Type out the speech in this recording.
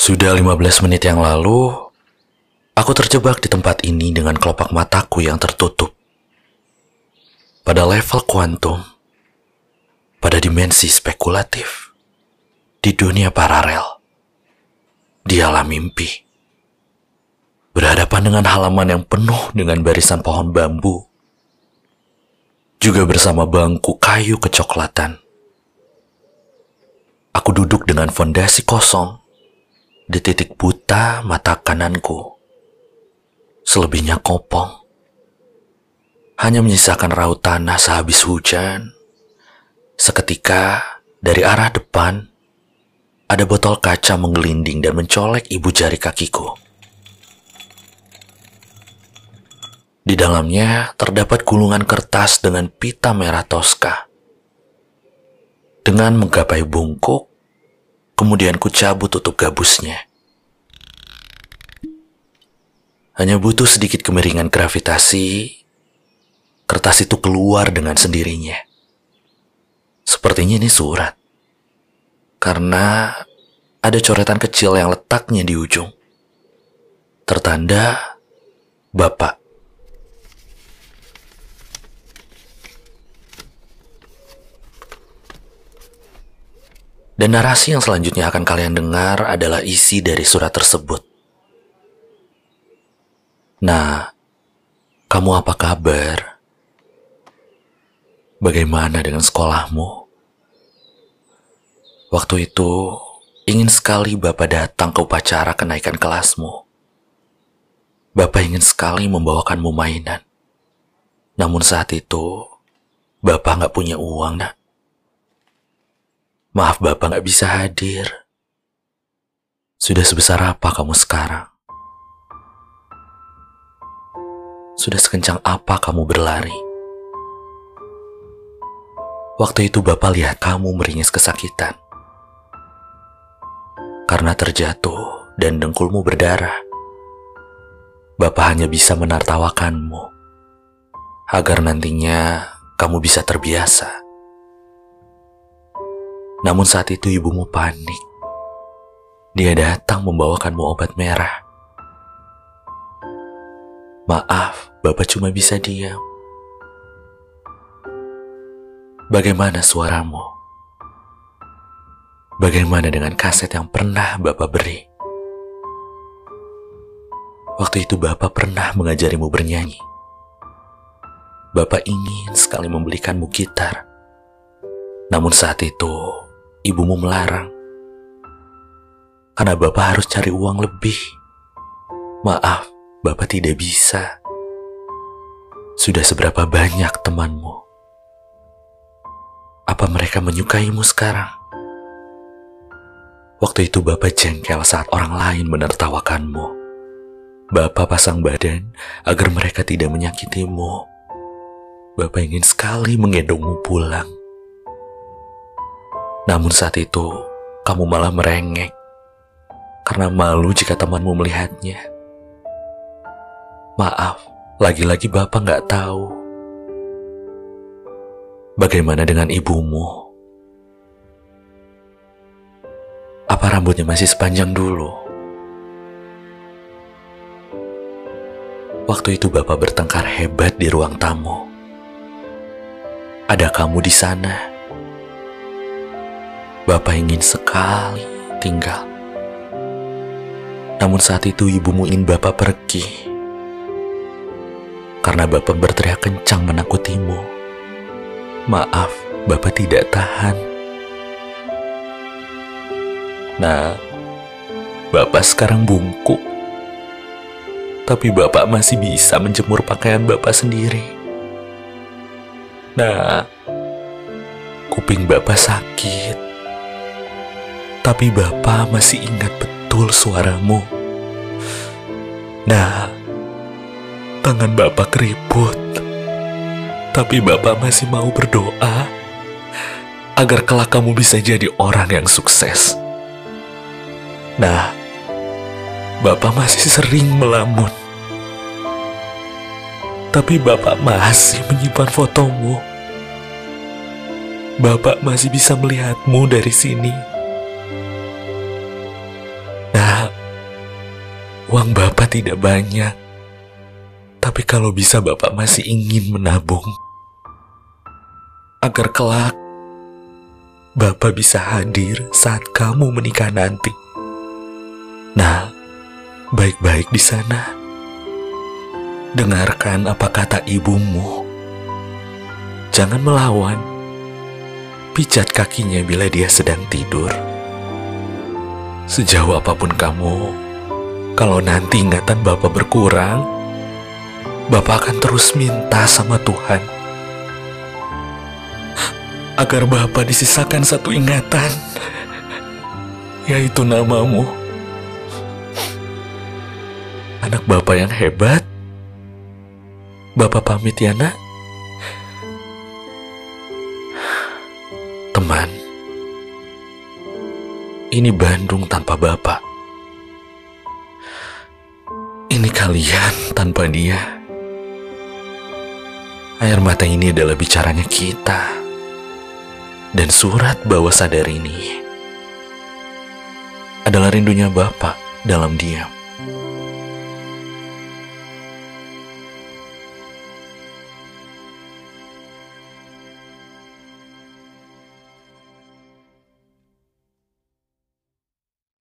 Sudah 15 menit yang lalu, aku terjebak di tempat ini dengan kelopak mataku yang tertutup. Pada level kuantum, pada dimensi spekulatif, di dunia paralel, di alam mimpi. Berhadapan dengan halaman yang penuh dengan barisan pohon bambu, juga bersama bangku kayu kecoklatan. Aku duduk dengan fondasi kosong di titik buta mata kananku. Selebihnya kopong. Hanya menyisakan raut tanah sehabis hujan. Seketika dari arah depan, ada botol kaca menggelinding dan mencolek ibu jari kakiku. Di dalamnya terdapat gulungan kertas dengan pita merah toska. Dengan menggapai bungkuk, kemudian ku cabut tutup gabusnya. Hanya butuh sedikit kemiringan gravitasi, kertas itu keluar dengan sendirinya. Sepertinya ini surat. Karena ada coretan kecil yang letaknya di ujung. Tertanda Bapak. Dan narasi yang selanjutnya akan kalian dengar adalah isi dari surat tersebut. Nah, kamu apa kabar? Bagaimana dengan sekolahmu? Waktu itu, ingin sekali Bapak datang ke upacara kenaikan kelasmu. Bapak ingin sekali membawakanmu mainan. Namun saat itu, Bapak nggak punya uang, nak. Maaf Bapak nggak bisa hadir. Sudah sebesar apa kamu sekarang? Sudah sekencang apa kamu berlari? Waktu itu Bapak lihat kamu meringis kesakitan. Karena terjatuh dan dengkulmu berdarah. Bapak hanya bisa menartawakanmu. Agar nantinya kamu bisa terbiasa. Namun saat itu ibumu panik. Dia datang membawakanmu obat merah. Maaf, Bapak cuma bisa diam. Bagaimana suaramu? Bagaimana dengan kaset yang pernah Bapak beri? Waktu itu Bapak pernah mengajarimu bernyanyi. Bapak ingin sekali membelikanmu gitar. Namun saat itu, ibumu melarang. Karena Bapak harus cari uang lebih. Maaf, Bapak tidak bisa. Sudah seberapa banyak temanmu? Apa mereka menyukaimu sekarang? Waktu itu Bapak jengkel saat orang lain menertawakanmu. Bapak pasang badan agar mereka tidak menyakitimu. Bapak ingin sekali menggendongmu pulang. Namun saat itu, kamu malah merengek karena malu jika temanmu melihatnya. Maaf, lagi-lagi Bapak nggak tahu. Bagaimana dengan ibumu? Apa rambutnya masih sepanjang dulu? Waktu itu Bapak bertengkar hebat di ruang tamu. Ada kamu di sana. Bapak ingin sekali tinggal. Namun saat itu ibumu ingin Bapak pergi. Karena Bapak berteriak kencang menakutimu. Maaf, Bapak tidak tahan. Nah, Bapak sekarang bungkuk. Tapi Bapak masih bisa menjemur pakaian Bapak sendiri. Nah, kuping Bapak sakit tapi Bapak masih ingat betul suaramu. Nah, tangan Bapak keriput, tapi Bapak masih mau berdoa agar kelak kamu bisa jadi orang yang sukses. Nah, Bapak masih sering melamun, tapi Bapak masih menyimpan fotomu. Bapak masih bisa melihatmu dari sini. Nah, Uang Bapak tidak banyak. Tapi kalau bisa Bapak masih ingin menabung. Agar kelak Bapak bisa hadir saat kamu menikah nanti. Nah, baik-baik di sana. Dengarkan apa kata ibumu. Jangan melawan. Pijat kakinya bila dia sedang tidur. Sejauh apa pun kamu, kalau nanti ingatan Bapak berkurang, Bapak akan terus minta sama Tuhan agar Bapak disisakan satu ingatan, yaitu namamu. Anak Bapak yang hebat, Bapak pamit ya nak. Teman, ini Bandung tanpa Bapak. Ini kalian tanpa dia. Air mata ini adalah bicaranya kita. Dan surat bawa sadar ini adalah rindunya Bapak dalam diam.